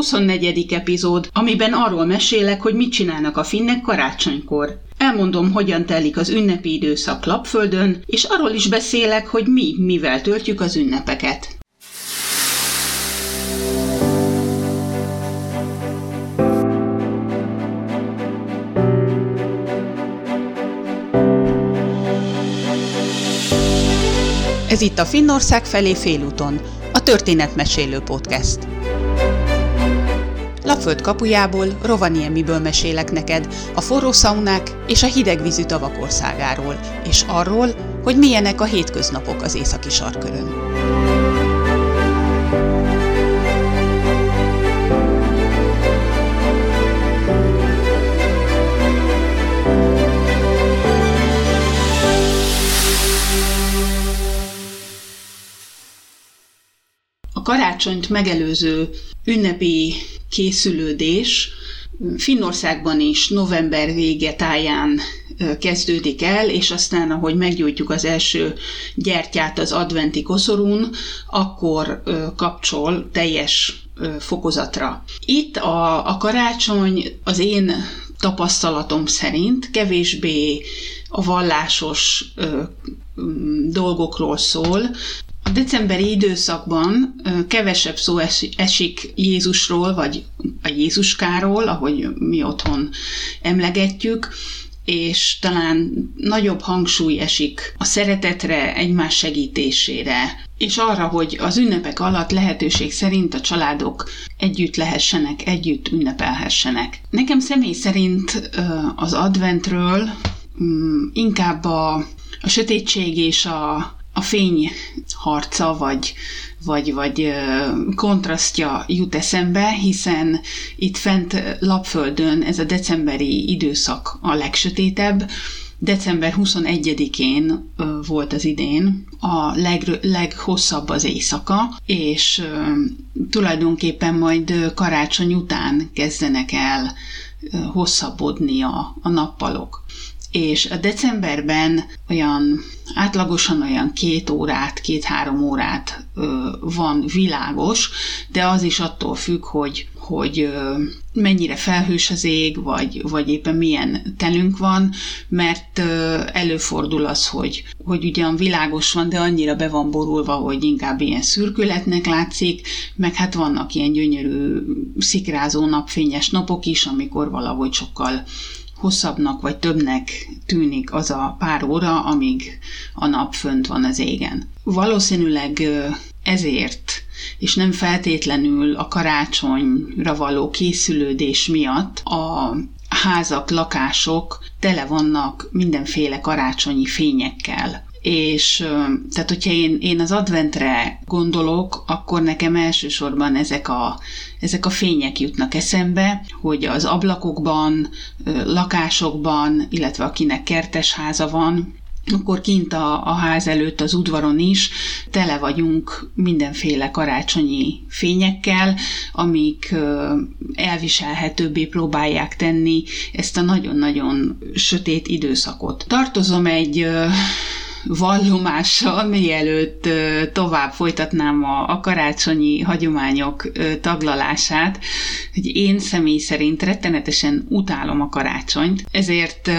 24. epizód, amiben arról mesélek, hogy mit csinálnak a finnek karácsonykor. Elmondom, hogyan telik az ünnepi időszak Lapföldön, és arról is beszélek, hogy mi mivel töltjük az ünnepeket. Ez itt a Finnország felé félúton, a Történetmesélő Podcast. Lapföld kapujából, Rovaniemiből mesélek neked a forró szaunák és a hidegvízű tavak országáról, és arról, hogy milyenek a hétköznapok az északi sarkörön. A karácsonyt megelőző ünnepi készülődés Finnországban is november vége táján kezdődik el, és aztán, ahogy meggyújtjuk az első gyertyát az adventi koszorún, akkor kapcsol teljes fokozatra. Itt a, a karácsony az én tapasztalatom szerint kevésbé a vallásos ö, dolgokról szól, a decemberi időszakban kevesebb szó esik Jézusról, vagy a Jézuskáról, ahogy mi otthon emlegetjük, és talán nagyobb hangsúly esik a szeretetre, egymás segítésére, és arra, hogy az ünnepek alatt lehetőség szerint a családok együtt lehessenek, együtt ünnepelhessenek. Nekem személy szerint az adventről mm, inkább a, a sötétség és a a fény harca, vagy, vagy, vagy kontrasztja jut eszembe, hiszen itt fent Lapföldön ez a decemberi időszak a legsötétebb, december 21-én volt az idén a leg, leghosszabb az éjszaka, és tulajdonképpen majd karácsony után kezdenek el hosszabbodni a, a nappalok és a decemberben olyan átlagosan olyan két órát, két-három órát ö, van világos, de az is attól függ, hogy, hogy ö, mennyire felhős az ég, vagy, vagy éppen milyen telünk van, mert ö, előfordul az, hogy, hogy ugyan világos van, de annyira be van borulva, hogy inkább ilyen szürkületnek látszik, meg hát vannak ilyen gyönyörű szikrázó napfényes napok is, amikor valahogy sokkal hosszabbnak vagy többnek tűnik az a pár óra, amíg a nap fönt van az égen. Valószínűleg ezért, és nem feltétlenül a karácsonyra való készülődés miatt a házak, lakások tele vannak mindenféle karácsonyi fényekkel és tehát, hogyha én, én az adventre gondolok, akkor nekem elsősorban ezek a, ezek a fények jutnak eszembe, hogy az ablakokban, lakásokban, illetve akinek kertes háza van, akkor kint a, a ház előtt, az udvaron is tele vagyunk mindenféle karácsonyi fényekkel, amik elviselhetőbbé próbálják tenni ezt a nagyon-nagyon sötét időszakot. Tartozom egy vallomással, mielőtt tovább folytatnám a, a karácsonyi hagyományok taglalását, hogy én személy szerint rettenetesen utálom a karácsonyt, ezért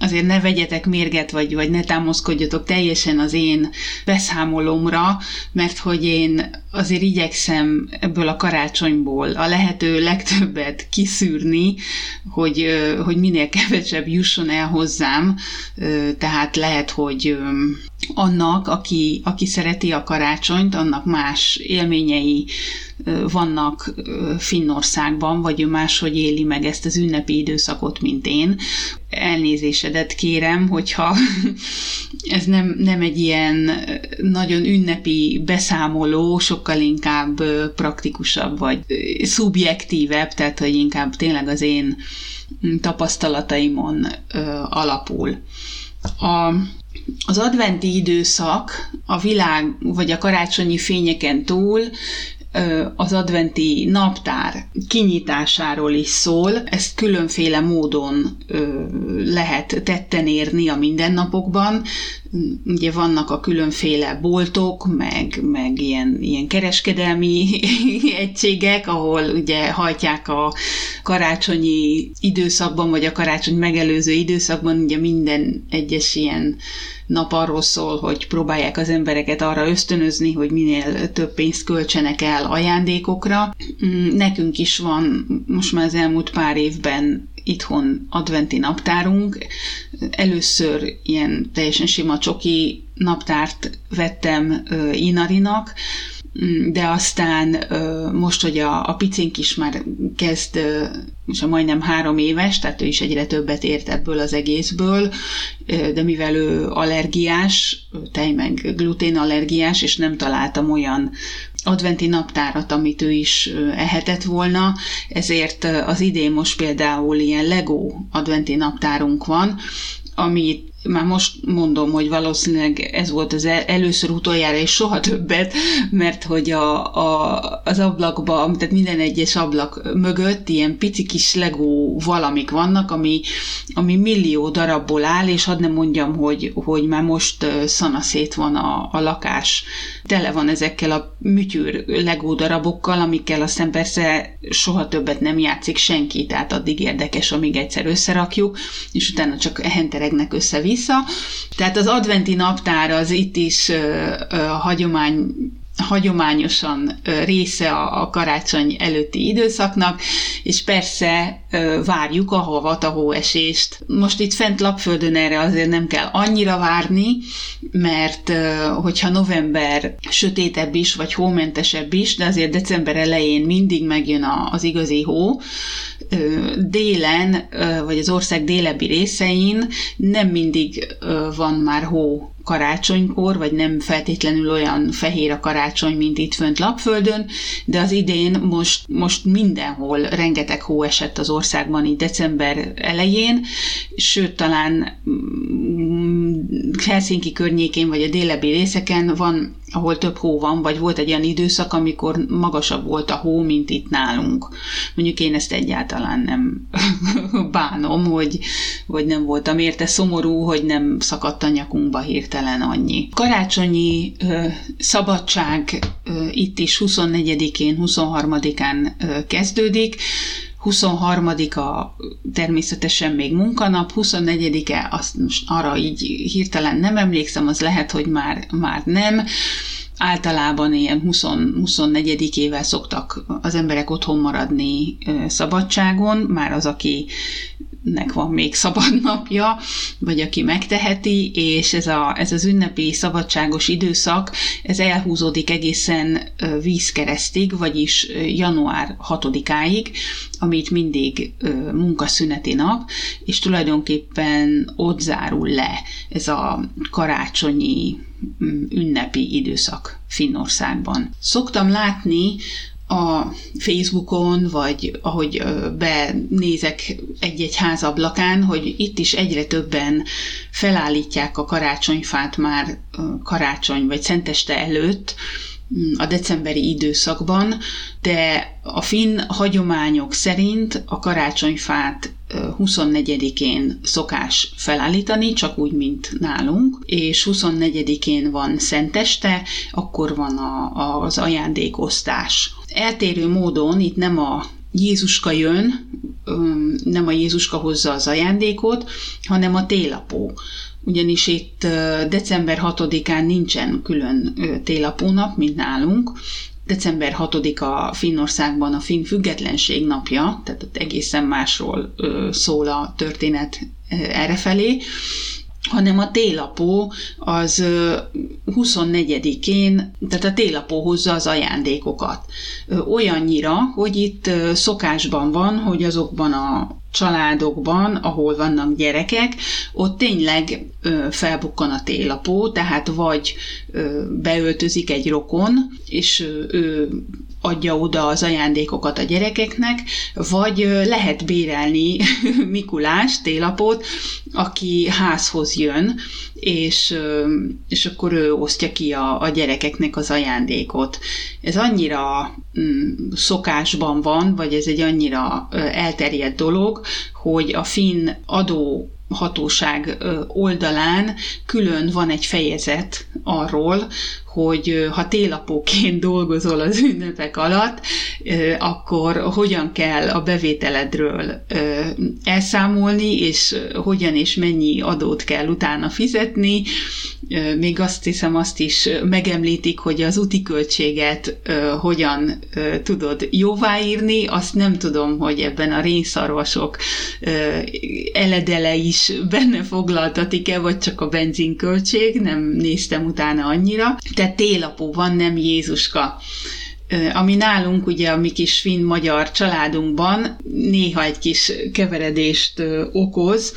azért ne vegyetek mérget, vagy, vagy ne támaszkodjatok teljesen az én beszámolomra, mert hogy én azért igyekszem ebből a karácsonyból a lehető legtöbbet kiszűrni, hogy, hogy minél kevesebb jusson el hozzám, tehát lehet, hogy annak, aki, aki szereti a karácsonyt, annak más élményei vannak Finnországban, vagy ő máshogy éli meg ezt az ünnepi időszakot, mint én. Elnézésedet kérem, hogyha ez nem, nem egy ilyen nagyon ünnepi beszámoló, sokkal inkább praktikusabb, vagy szubjektívebb, tehát hogy inkább tényleg az én tapasztalataimon alapul. A, az adventi időszak a világ vagy a karácsonyi fényeken túl az adventi naptár kinyitásáról is szól. Ezt különféle módon lehet tetten érni a mindennapokban. Ugye vannak a különféle boltok, meg, meg ilyen, ilyen kereskedelmi egységek, ahol ugye hajtják a karácsonyi időszakban, vagy a karácsony megelőző időszakban, ugye minden egyes ilyen nap arról szól, hogy próbálják az embereket arra ösztönözni, hogy minél több pénzt költsenek el ajándékokra. Mm, nekünk is van most már az elmúlt pár évben itthon adventi naptárunk. Először ilyen teljesen sima csoki naptárt vettem Inarinak, de aztán most, hogy a, a picink is már kezd, most majdnem három éves, tehát ő is egyre többet ért ebből az egészből, de mivel ő allergiás, tej meg glutén allergiás, és nem találtam olyan adventi naptárat, amit ő is ehetett volna, ezért az idén most például ilyen Lego adventi naptárunk van, amit már most mondom, hogy valószínűleg ez volt az először utoljára, és soha többet, mert hogy a, a, az ablakba, tehát minden egyes ablak mögött ilyen pici kis legó valamik vannak, ami, ami millió darabból áll, és hadd nem mondjam, hogy, hogy már most szanaszét van a, a lakás. Tele van ezekkel a műtyűr legó darabokkal, amikkel aztán persze soha többet nem játszik senki, tehát addig érdekes, amíg egyszer összerakjuk, és utána csak ehenteregnek össze vissza. Tehát az adventi naptár az itt is ö, hagyomány hagyományosan része a karácsony előtti időszaknak, és persze várjuk a havat, a hóesést. Most itt fent Lapföldön erre azért nem kell annyira várni, mert hogyha november sötétebb is, vagy hómentesebb is, de azért december elején mindig megjön az igazi hó, délen, vagy az ország délebbi részein nem mindig van már hó karácsonykor, vagy nem feltétlenül olyan fehér a karácsony, mint itt fönt Lapföldön, de az idén most, most mindenhol rengeteg hó esett az országban így december elején, sőt talán mm, Helsinki környékén, vagy a délebbi részeken van ahol több hó van, vagy volt egy olyan időszak, amikor magasabb volt a hó, mint itt nálunk. Mondjuk én ezt egyáltalán nem bánom, hogy, hogy nem voltam érte szomorú, hogy nem szakadt a nyakunkba hirtelen annyi. Karácsonyi ö, szabadság ö, itt is 24-én, 23-án ö, kezdődik, 23-a természetesen még munkanap, 24-e, azt most arra így hirtelen nem emlékszem, az lehet, hogy már, már nem. Általában ilyen 20, 24-ével szoktak az emberek otthon maradni szabadságon, már az, aki nek van még szabad napja, vagy aki megteheti, és ez, a, ez az ünnepi szabadságos időszak, ez elhúzódik egészen vízkeresztig, vagyis január 6-áig, amit mindig munkaszüneti nap, és tulajdonképpen ott zárul le ez a karácsonyi mm, ünnepi időszak Finnországban. Szoktam látni a Facebookon, vagy ahogy benézek egy-egy ház ablakán, hogy itt is egyre többen felállítják a karácsonyfát már karácsony vagy szenteste előtt, a decemberi időszakban, de a finn hagyományok szerint a karácsonyfát 24-én szokás felállítani, csak úgy, mint nálunk, és 24-én van szenteste, akkor van a, az ajándékosztás. Eltérő módon itt nem a Jézuska jön, nem a Jézuska hozza az ajándékot, hanem a télapó ugyanis itt december 6-án nincsen külön télapónap, mint nálunk. December 6-a Finnországban a Finn függetlenség napja, tehát egészen másról szól a történet errefelé, hanem a télapó az 24-én, tehát a télapó hozza az ajándékokat. Olyannyira, hogy itt szokásban van, hogy azokban a családokban, ahol vannak gyerekek, ott tényleg ö, felbukkan a télapó, tehát vagy beöltözik egy rokon, és ő adja oda az ajándékokat a gyerekeknek, vagy lehet bérelni Mikulás télapót, aki házhoz jön, és, és akkor ő osztja ki a, a gyerekeknek az ajándékot. Ez annyira mm, szokásban van, vagy ez egy annyira elterjedt dolog, hogy a finn adó hatóság oldalán külön van egy fejezet arról, hogy ha télapóként dolgozol az ünnepek alatt, akkor hogyan kell a bevételedről elszámolni, és hogyan és mennyi adót kell utána fizetni. Még azt hiszem, azt is megemlítik, hogy az úti költséget hogyan tudod jóváírni, azt nem tudom, hogy ebben a rénszarvasok eledele is benne foglaltatik-e, vagy csak a benzinköltség, nem néztem utána annyira. Tehát télapó van, nem Jézuska. Ami nálunk ugye a mi kis finn magyar családunkban néha egy kis keveredést okoz,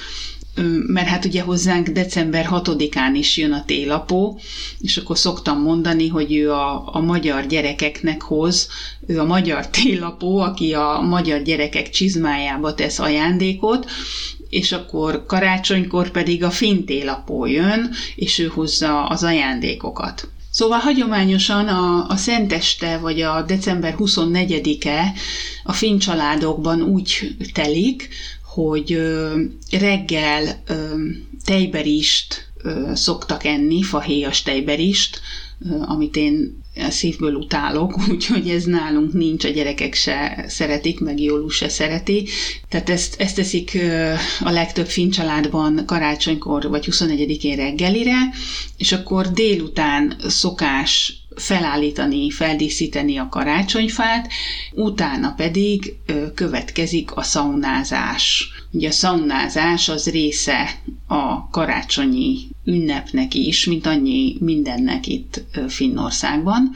mert hát ugye hozzánk december 6-án is jön a télapó, és akkor szoktam mondani, hogy ő a, a magyar gyerekeknek hoz, ő a magyar télapó, aki a magyar gyerekek csizmájába tesz ajándékot, és akkor karácsonykor pedig a finn télapó jön, és ő hozza az ajándékokat. Szóval hagyományosan a, a Szenteste vagy a december 24-e a finn családokban úgy telik, hogy reggel tejberist szoktak enni, fahéjas tejberist, amit én szívből utálok, úgyhogy ez nálunk nincs, a gyerekek se szeretik, meg Jólu se szereti. Tehát ezt, ezt teszik a legtöbb finn családban karácsonykor vagy 21-én reggelire, és akkor délután szokás felállítani, feldíszíteni a karácsonyfát, utána pedig következik a szaunázás. Ugye a szaunázás az része a karácsonyi ünnepnek is, mint annyi mindennek itt Finnországban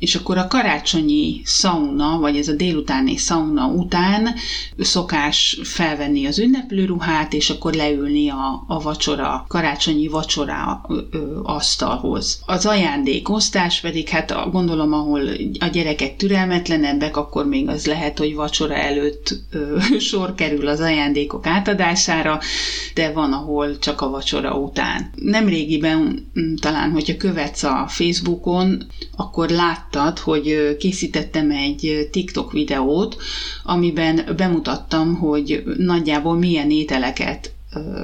és akkor a karácsonyi szauna, vagy ez a délutáni szauna után szokás felvenni az ünneplőruhát, és akkor leülni a, a vacsora, karácsonyi vacsora ö, asztalhoz. Az ajándékosztás pedig, hát gondolom, ahol a gyerekek türelmetlenebbek, akkor még az lehet, hogy vacsora előtt ö, sor kerül az ajándékok átadására, de van, ahol csak a vacsora után. Nemrégiben talán, hogyha követsz a Facebookon, akkor lát láttad, hogy készítettem egy TikTok videót, amiben bemutattam, hogy nagyjából milyen ételeket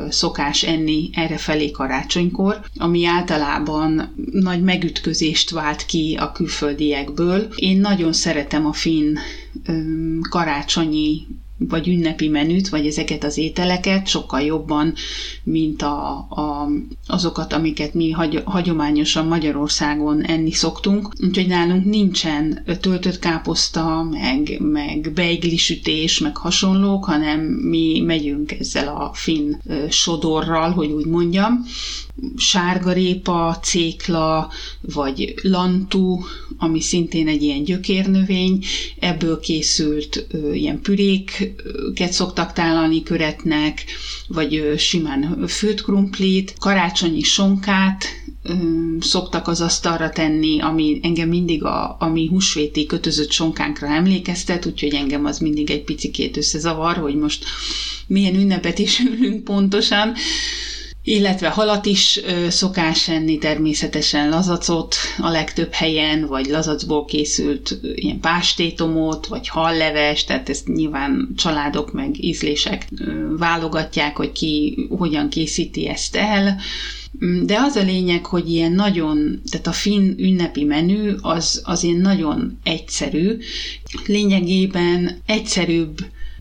szokás enni erre felé karácsonykor, ami általában nagy megütközést vált ki a külföldiekből. Én nagyon szeretem a finn karácsonyi vagy ünnepi menüt, vagy ezeket az ételeket sokkal jobban, mint a, a, azokat, amiket mi hagy, hagyományosan Magyarországon enni szoktunk. Úgyhogy nálunk nincsen töltött káposzta, meg, meg beiglisütés, meg hasonlók, hanem mi megyünk ezzel a finn sodorral, hogy úgy mondjam, sárgarépa, cékla, vagy lantú, ami szintén egy ilyen gyökérnövény, ebből készült ö, ilyen püréket szoktak tálalni köretnek, vagy simán főtt krumplit, karácsonyi sonkát, szoktak az asztalra tenni, ami engem mindig a, a mi húsvéti kötözött sonkánkra emlékeztet, úgyhogy engem az mindig egy picikét összezavar, hogy most milyen ünnepet is ülünk pontosan illetve halat is szokás enni, természetesen lazacot a legtöbb helyen, vagy lazacból készült ilyen pástétomot, vagy halleves, tehát ezt nyilván családok meg ízlések válogatják, hogy ki hogyan készíti ezt el. De az a lényeg, hogy ilyen nagyon, tehát a finn ünnepi menü az, az ilyen nagyon egyszerű, lényegében egyszerűbb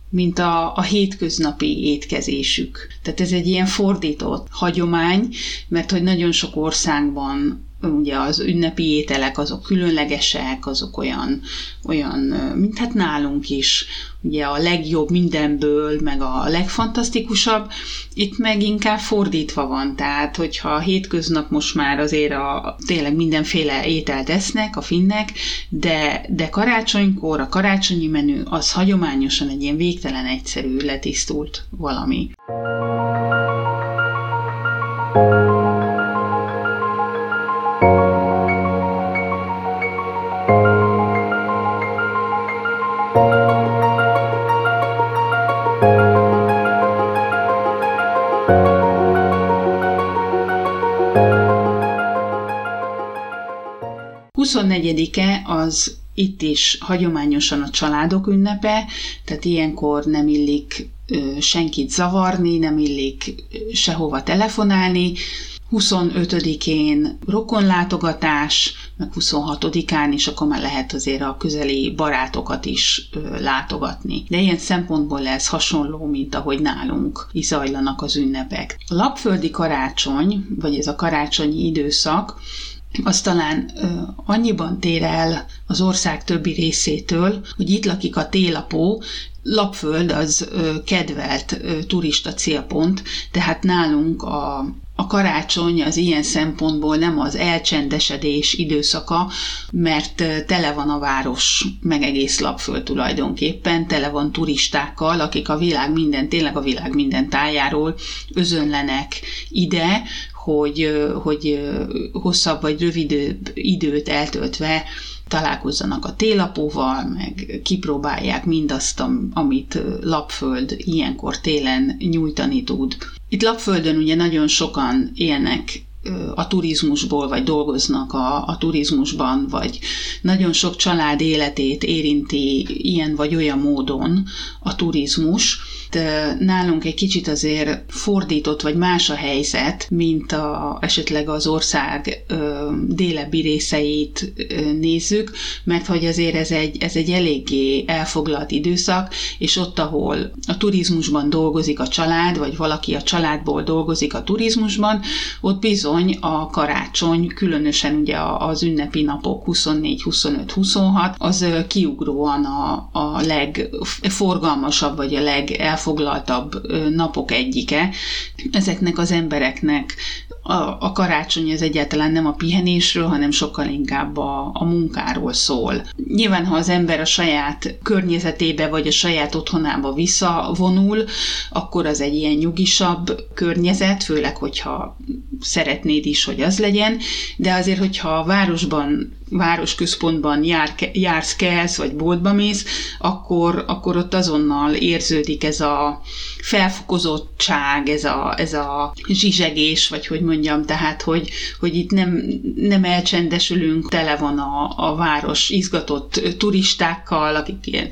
mint a, a hétköznapi étkezésük. Tehát ez egy ilyen fordított hagyomány, mert hogy nagyon sok országban ugye az ünnepi ételek azok különlegesek, azok olyan, olyan, mint hát nálunk is, ugye a legjobb mindenből, meg a legfantasztikusabb, itt meg inkább fordítva van, tehát hogyha a hétköznap most már azért a, tényleg mindenféle ételt esznek a finnek, de, de karácsonykor a karácsonyi menü az hagyományosan egy ilyen végtelen egyszerű, letisztult valami. thank 24-e az itt is hagyományosan a családok ünnepe, tehát ilyenkor nem illik senkit zavarni, nem illik sehova telefonálni, 25-én rokonlátogatás, meg 26-án is, akkor már lehet azért a közeli barátokat is ö, látogatni. De ilyen szempontból ez hasonló, mint ahogy nálunk is zajlanak az ünnepek. A lapföldi karácsony, vagy ez a karácsonyi időszak, az talán ö, annyiban tér el az ország többi részétől, hogy itt lakik a télapó, Lapföld az ö, kedvelt ö, turista célpont, tehát nálunk a a karácsony az ilyen szempontból nem az elcsendesedés időszaka, mert tele van a város, meg egész lapföld tulajdonképpen, tele van turistákkal, akik a világ minden, tényleg a világ minden tájáról özönlenek ide, hogy, hogy hosszabb vagy rövid időt eltöltve találkozzanak a télapóval, meg kipróbálják mindazt, amit Lapföld ilyenkor télen nyújtani tud. Itt Lapföldön ugye nagyon sokan élnek a turizmusból, vagy dolgoznak a, a turizmusban, vagy nagyon sok család életét érinti ilyen vagy olyan módon a turizmus, nálunk egy kicsit azért fordított, vagy más a helyzet, mint a, esetleg az ország ö, délebbi részeit ö, nézzük, mert hogy azért ez egy, ez egy eléggé elfoglalt időszak, és ott, ahol a turizmusban dolgozik a család, vagy valaki a családból dolgozik a turizmusban, ott bizony a karácsony, különösen ugye az ünnepi napok 24, 25, 26, az kiugróan a, a legforgalmasabb, vagy a legelfoglalt elfoglaltabb napok egyike. Ezeknek az embereknek a, a karácsony az egyáltalán nem a pihenésről, hanem sokkal inkább a, a munkáról szól. Nyilván, ha az ember a saját környezetébe vagy a saját otthonába visszavonul, akkor az egy ilyen nyugisabb környezet, főleg, hogyha szeretnéd is, hogy az legyen, de azért, hogyha a városban városközpontban jár, jársz, kelsz, vagy boltba mész, akkor, akkor ott azonnal érződik ez a felfokozottság, ez a, ez a zsizsegés, vagy hogy mondjam, tehát, hogy, hogy itt nem, nem elcsendesülünk, tele van a, a város izgatott turistákkal, akik ilyen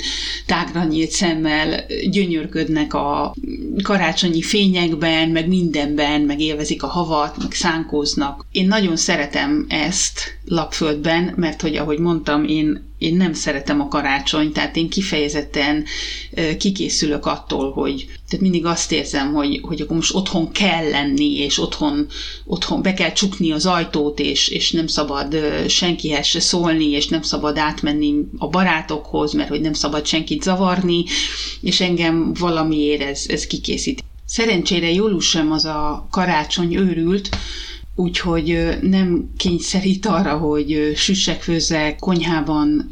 tágra nyílt szemmel gyönyörködnek a karácsonyi fényekben, meg mindenben, meg élvezik a havat, meg szánkóznak. Én nagyon szeretem ezt lapföldben, mert hogy ahogy mondtam, én én nem szeretem a karácsonyt, tehát én kifejezetten kikészülök attól, hogy tehát mindig azt érzem, hogy, hogy akkor most otthon kell lenni, és otthon, otthon be kell csukni az ajtót, és, és nem szabad senkihez se szólni, és nem szabad átmenni a barátokhoz, mert hogy nem szabad senkit zavarni, és engem valamiért ez, ez kikészít. Szerencsére Jólus sem az a karácsony őrült, úgyhogy nem kényszerít arra, hogy süssek, főzzek, konyhában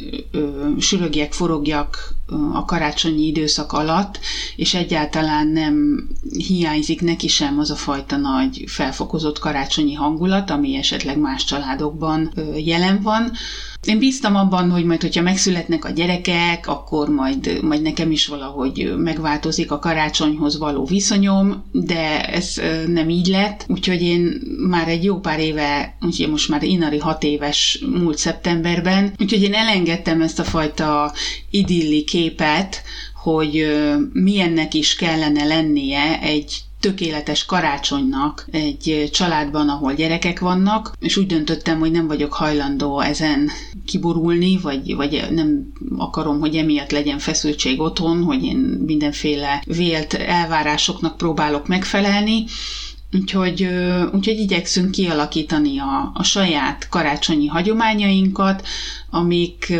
sürögjek, forogjak a karácsonyi időszak alatt, és egyáltalán nem hiányzik neki sem az a fajta nagy felfokozott karácsonyi hangulat, ami esetleg más családokban jelen van, én bíztam abban, hogy majd, hogyha megszületnek a gyerekek, akkor majd, majd nekem is valahogy megváltozik a karácsonyhoz való viszonyom, de ez nem így lett, úgyhogy én már egy jó pár éve, úgyhogy most már Inari hat éves múlt szeptemberben, úgyhogy én elengedtem ezt a fajta idilli képet, hogy milyennek is kellene lennie egy tökéletes karácsonynak egy családban, ahol gyerekek vannak, és úgy döntöttem, hogy nem vagyok hajlandó ezen kiborulni, vagy, vagy nem akarom, hogy emiatt legyen feszültség otthon, hogy én mindenféle vélt elvárásoknak próbálok megfelelni, Úgyhogy, úgyhogy igyekszünk kialakítani a, a saját karácsonyi hagyományainkat, amik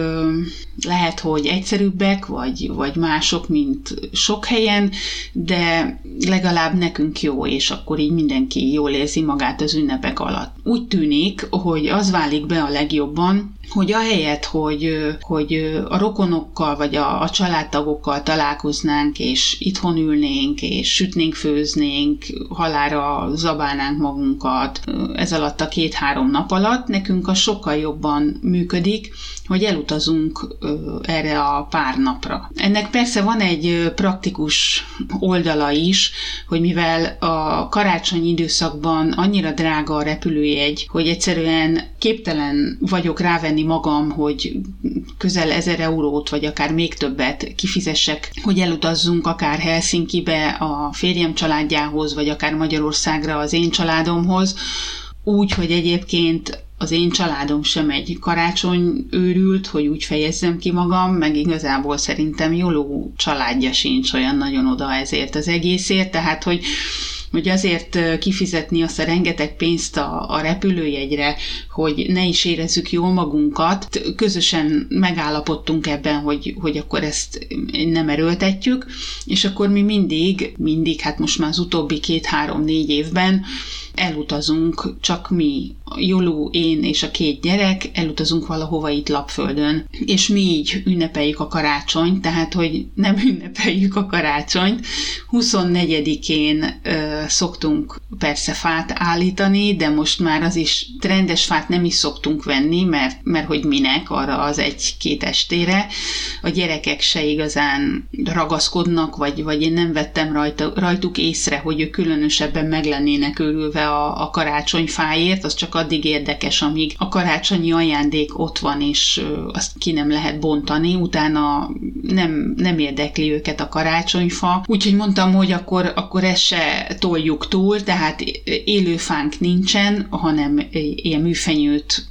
lehet, hogy egyszerűbbek, vagy, vagy mások, mint sok helyen, de legalább nekünk jó, és akkor így mindenki jól érzi magát az ünnepek alatt. Úgy tűnik, hogy az válik be a legjobban, hogy ahelyett, hogy, hogy a rokonokkal vagy a, a családtagokkal találkoznánk, és itthon ülnénk, és sütnénk, főznénk, halára zabálnánk magunkat ez alatt a két-három nap alatt, nekünk a sokkal jobban működik, hogy elutazunk erre a pár napra. Ennek persze van egy praktikus oldala is, hogy mivel a karácsonyi időszakban annyira drága a repülőjegy, hogy egyszerűen képtelen vagyok rávenni megengedni magam, hogy közel ezer eurót, vagy akár még többet kifizessek, hogy elutazzunk akár Helsinkibe a férjem családjához, vagy akár Magyarországra az én családomhoz, úgy, hogy egyébként az én családom sem egy karácsony őrült, hogy úgy fejezzem ki magam, meg igazából szerintem Joló családja sincs olyan nagyon oda ezért az egészért, tehát hogy hogy azért kifizetni azt a rengeteg pénzt a, a repülőjegyre, hogy ne is érezzük jól magunkat. Közösen megállapodtunk ebben, hogy, hogy akkor ezt nem erőltetjük, és akkor mi mindig, mindig, hát most már az utóbbi két-három-négy évben elutazunk, csak mi, Jolú, én és a két gyerek, elutazunk valahova itt Lapföldön, és mi így ünnepeljük a karácsonyt, tehát, hogy nem ünnepeljük a karácsonyt. 24-én ö, szoktunk persze fát állítani, de most már az is trendes fát nem is szoktunk venni, mert, mert hogy minek arra az egy-két estére. A gyerekek se igazán ragaszkodnak, vagy, vagy én nem vettem rajta, rajtuk észre, hogy ők különösebben meg lennének őrülve illetve a, a karácsonyfáért, az csak addig érdekes, amíg a karácsonyi ajándék ott van, és azt ki nem lehet bontani, utána nem, nem érdekli őket a karácsonyfa. Úgyhogy mondtam, hogy akkor, akkor ezt se toljuk túl, tehát élőfánk nincsen, hanem ilyen műfenyőt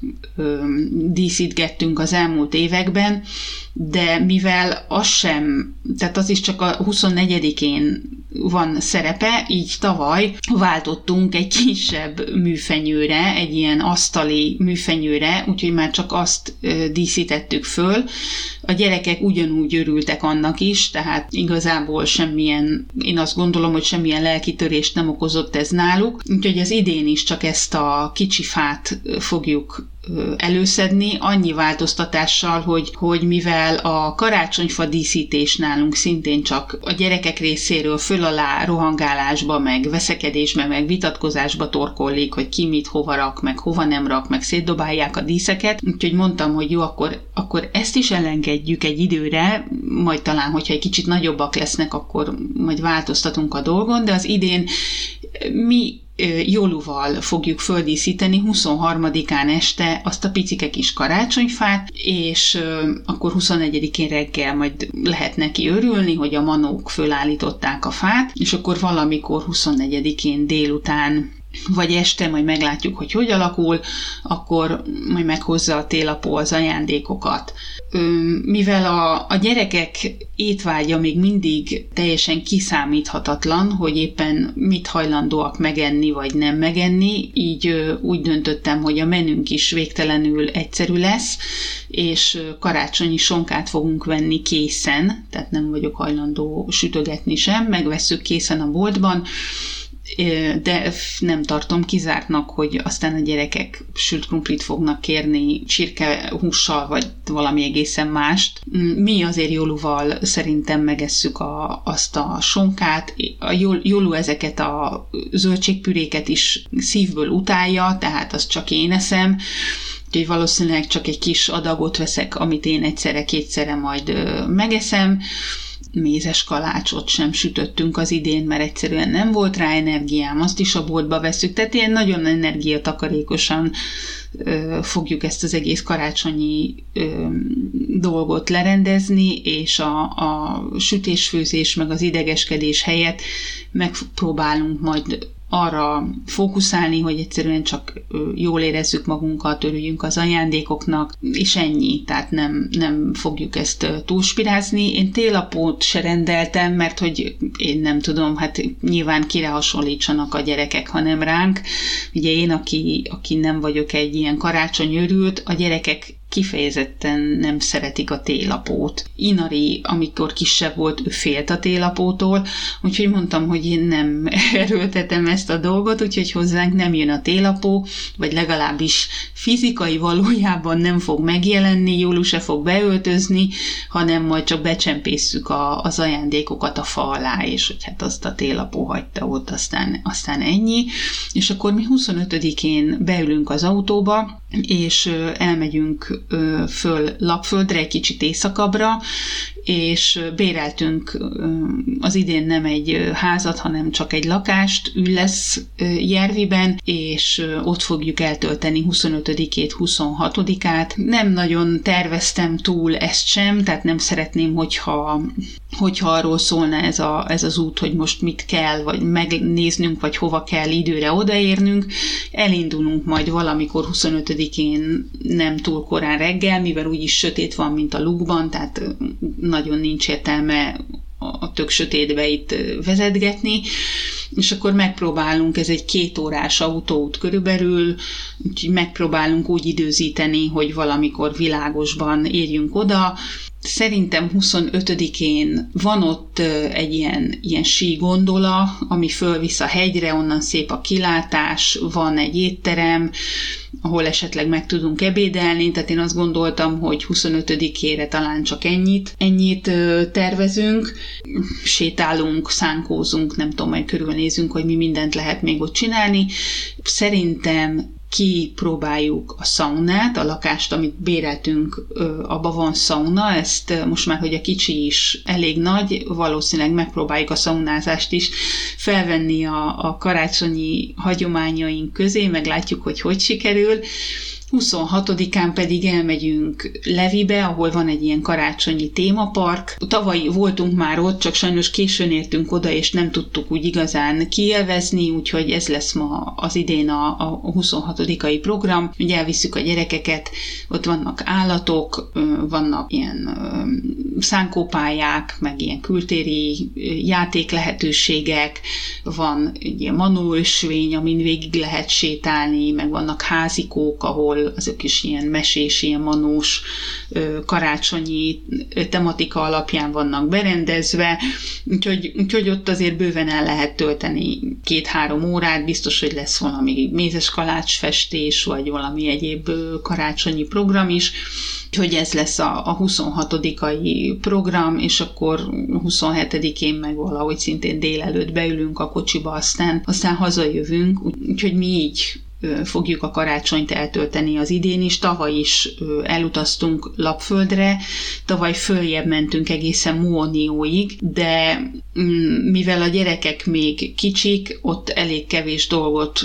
díszítgettünk az elmúlt években, de mivel az sem, tehát az is csak a 24-én van szerepe, így tavaly váltottunk egy kisebb műfenyőre, egy ilyen asztali műfenyőre, úgyhogy már csak azt díszítettük föl. A gyerekek ugyanúgy örültek annak is, tehát igazából semmilyen, én azt gondolom, hogy semmilyen lelkitörést nem okozott ez náluk, úgyhogy az idén is csak ezt a kicsi fát fogjuk előszedni, annyi változtatással, hogy, hogy mivel a karácsonyfa díszítés nálunk szintén csak a gyerekek részéről föl alá rohangálásba, meg veszekedésbe, meg vitatkozásba torkollik, hogy ki mit hova rak, meg hova nem rak, meg szétdobálják a díszeket, úgyhogy mondtam, hogy jó, akkor, akkor ezt is elengedjük egy időre, majd talán, hogyha egy kicsit nagyobbak lesznek, akkor majd változtatunk a dolgon, de az idén mi Joluval fogjuk földíszíteni 23-án este azt a picike kis karácsonyfát, és akkor 21-én reggel majd lehet neki örülni, hogy a manók fölállították a fát, és akkor valamikor 24-én délután vagy este, majd meglátjuk, hogy hogy alakul, akkor majd meghozza a télapó az ajándékokat. Mivel a, a gyerekek étvágya még mindig teljesen kiszámíthatatlan, hogy éppen mit hajlandóak megenni, vagy nem megenni, így úgy döntöttem, hogy a menünk is végtelenül egyszerű lesz, és karácsonyi sonkát fogunk venni készen, tehát nem vagyok hajlandó sütögetni sem, megveszük készen a boltban, de nem tartom kizártnak, hogy aztán a gyerekek sült krumplit fognak kérni csirke hússal, vagy valami egészen mást. Mi azért Joluval szerintem megesszük a, azt a sonkát. A Jolu ezeket a zöldségpüréket is szívből utálja, tehát azt csak én eszem. Úgyhogy valószínűleg csak egy kis adagot veszek, amit én egyszerre-kétszerre majd megeszem mézes kalácsot sem sütöttünk az idén, mert egyszerűen nem volt rá energiám, azt is a boltba veszük, tehát ilyen nagyon energiatakarékosan ö, fogjuk ezt az egész karácsonyi ö, dolgot lerendezni, és a, a sütésfőzés meg az idegeskedés helyett megpróbálunk majd arra fókuszálni, hogy egyszerűen csak jól érezzük magunkat, örüljünk az ajándékoknak, és ennyi, tehát nem, nem fogjuk ezt túlspirázni. Én télapót se rendeltem, mert hogy én nem tudom, hát nyilván kire hasonlítsanak a gyerekek, ha nem ránk. Ugye én, aki, aki nem vagyok egy ilyen karácsonyörült, a gyerekek kifejezetten nem szeretik a télapót. Inari, amikor kisebb volt, ő félt a télapótól, úgyhogy mondtam, hogy én nem erőltetem ezt a dolgot, úgyhogy hozzánk nem jön a télapó, vagy legalábbis fizikai valójában nem fog megjelenni, Jólu se fog beöltözni, hanem majd csak becsempészük a, az ajándékokat a fa alá, és hogy hát azt a télapó hagyta ott, aztán, aztán ennyi. És akkor mi 25-én beülünk az autóba, és elmegyünk föl Lapföldre, egy kicsit északabbra, és béreltünk az idén nem egy házat, hanem csak egy lakást, ül lesz Jerviben, és ott fogjuk eltölteni 25-ét, 26-át. Nem nagyon terveztem túl ezt sem, tehát nem szeretném, hogyha, hogyha arról szólna ez, a, ez az út, hogy most mit kell, vagy megnéznünk, vagy hova kell időre odaérnünk. Elindulunk majd valamikor 25-én nem túl korán reggel, mivel úgyis sötét van, mint a lukban, tehát nagyon nincs értelme a tök sötétbe itt vezetgetni, és akkor megpróbálunk, ez egy két órás autóút körülbelül, úgyhogy megpróbálunk úgy időzíteni, hogy valamikor világosban érjünk oda, Szerintem 25-én van ott egy ilyen, ilyen sí gondola, ami fölvisz a hegyre, onnan szép a kilátás, van egy étterem, ahol esetleg meg tudunk ebédelni, tehát én azt gondoltam, hogy 25-ére talán csak ennyit, ennyit tervezünk, sétálunk, szánkózunk, nem tudom, majd körülnézünk, hogy mi mindent lehet még ott csinálni. Szerintem kipróbáljuk a szaunát, a lakást, amit béreltünk, abba van szauna, ezt most már, hogy a kicsi is elég nagy, valószínűleg megpróbáljuk a szaunázást is felvenni a, a karácsonyi hagyományaink közé, meglátjuk, hogy hogy sikerül. 26-án pedig elmegyünk Levibe, ahol van egy ilyen karácsonyi témapark. Tavaly voltunk már ott, csak sajnos későn értünk oda, és nem tudtuk úgy igazán kielvezni, úgyhogy ez lesz ma az idén a, a 26-ai program. Ugye elviszük a gyerekeket, ott vannak állatok, vannak ilyen szánkópályák, meg ilyen kültéri játék lehetőségek, van egy ilyen manóösvény, amin végig lehet sétálni, meg vannak házikók, ahol azok is ilyen mesés, ilyen manós, karácsonyi tematika alapján vannak berendezve, úgyhogy, úgyhogy ott azért bőven el lehet tölteni két-három órát, biztos, hogy lesz valami mézes kalácsfestés, vagy valami egyéb karácsonyi program is, Úgyhogy ez lesz a, a 26-ai program, és akkor 27-én meg valahogy szintén délelőtt beülünk a kocsiba, aztán, aztán hazajövünk, úgyhogy mi így fogjuk a karácsonyt eltölteni az idén is. Tavaly is elutaztunk Lapföldre, tavaly följebb mentünk egészen Muonióig, de mivel a gyerekek még kicsik, ott elég kevés dolgot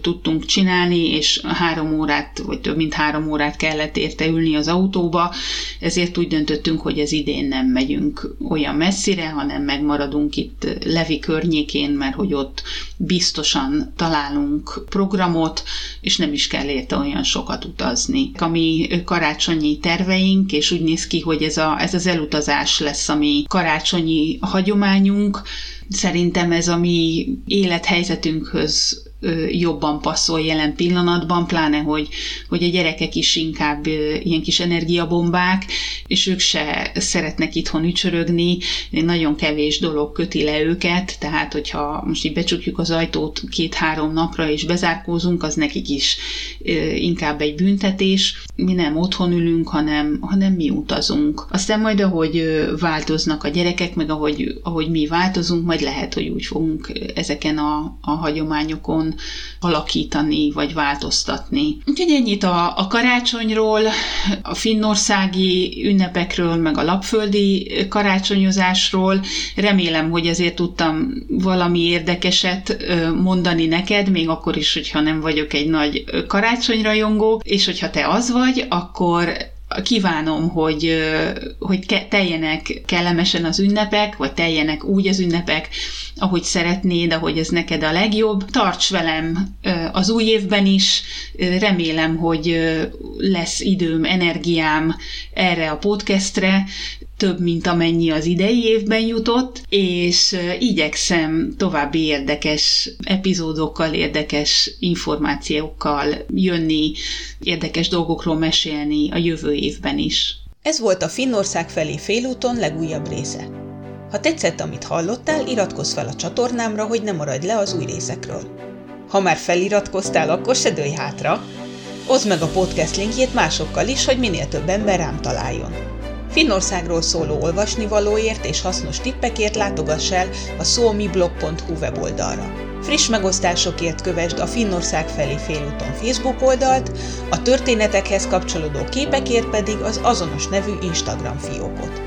tudtunk csinálni, és három órát, vagy több mint három órát kellett érte ülni az autóba, ezért úgy döntöttünk, hogy az idén nem megyünk olyan messzire, hanem megmaradunk itt Levi környékén, mert hogy ott biztosan találunk programot, és nem is kell érte olyan sokat utazni. A mi karácsonyi terveink, és úgy néz ki, hogy ez, a, ez az elutazás lesz a mi karácsonyi hagyományunk, Szerintem ez a mi élethelyzetünkhöz jobban passzol jelen pillanatban, pláne, hogy, hogy a gyerekek is inkább ilyen kis energiabombák, és ők se szeretnek itthon ücsörögni, nagyon kevés dolog köti le őket, tehát hogyha most így becsukjuk az ajtót két-három napra és bezárkózunk, az nekik is inkább egy büntetés. Mi nem otthon ülünk, hanem, hanem mi utazunk. Aztán majd, ahogy változnak a gyerekek, meg ahogy, ahogy mi változunk, majd lehet, hogy úgy fogunk ezeken a, a hagyományokon alakítani, vagy változtatni. Úgyhogy ennyit a, a karácsonyról, a finnországi ünnepekről, meg a lapföldi karácsonyozásról. Remélem, hogy azért tudtam valami érdekeset mondani neked, még akkor is, hogyha nem vagyok egy nagy karácsonyrajongó, és hogyha te az vagy, akkor kívánom, hogy, hogy teljenek kellemesen az ünnepek, vagy teljenek úgy az ünnepek, ahogy szeretnéd, ahogy ez neked a legjobb. Tarts velem az új évben is, remélem, hogy lesz időm, energiám erre a podcastre, több, mint amennyi az idei évben jutott, és igyekszem további érdekes epizódokkal, érdekes információkkal jönni, érdekes dolgokról mesélni a jövő évben is. Ez volt a Finnország felé félúton legújabb része. Ha tetszett, amit hallottál, iratkozz fel a csatornámra, hogy ne maradj le az új részekről. Ha már feliratkoztál, akkor se dőlj hátra! Oszd meg a podcast linkjét másokkal is, hogy minél több ember rám találjon. Finnországról szóló olvasnivalóért és hasznos tippekért látogass el a szómiblog.hu weboldalra. Friss megosztásokért kövesd a Finnország felé félúton Facebook oldalt, a történetekhez kapcsolódó képekért pedig az azonos nevű Instagram fiókot.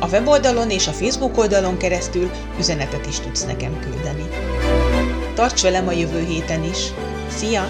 A weboldalon és a Facebook oldalon keresztül üzenetet is tudsz nekem küldeni. Tarts velem a jövő héten is! Szia!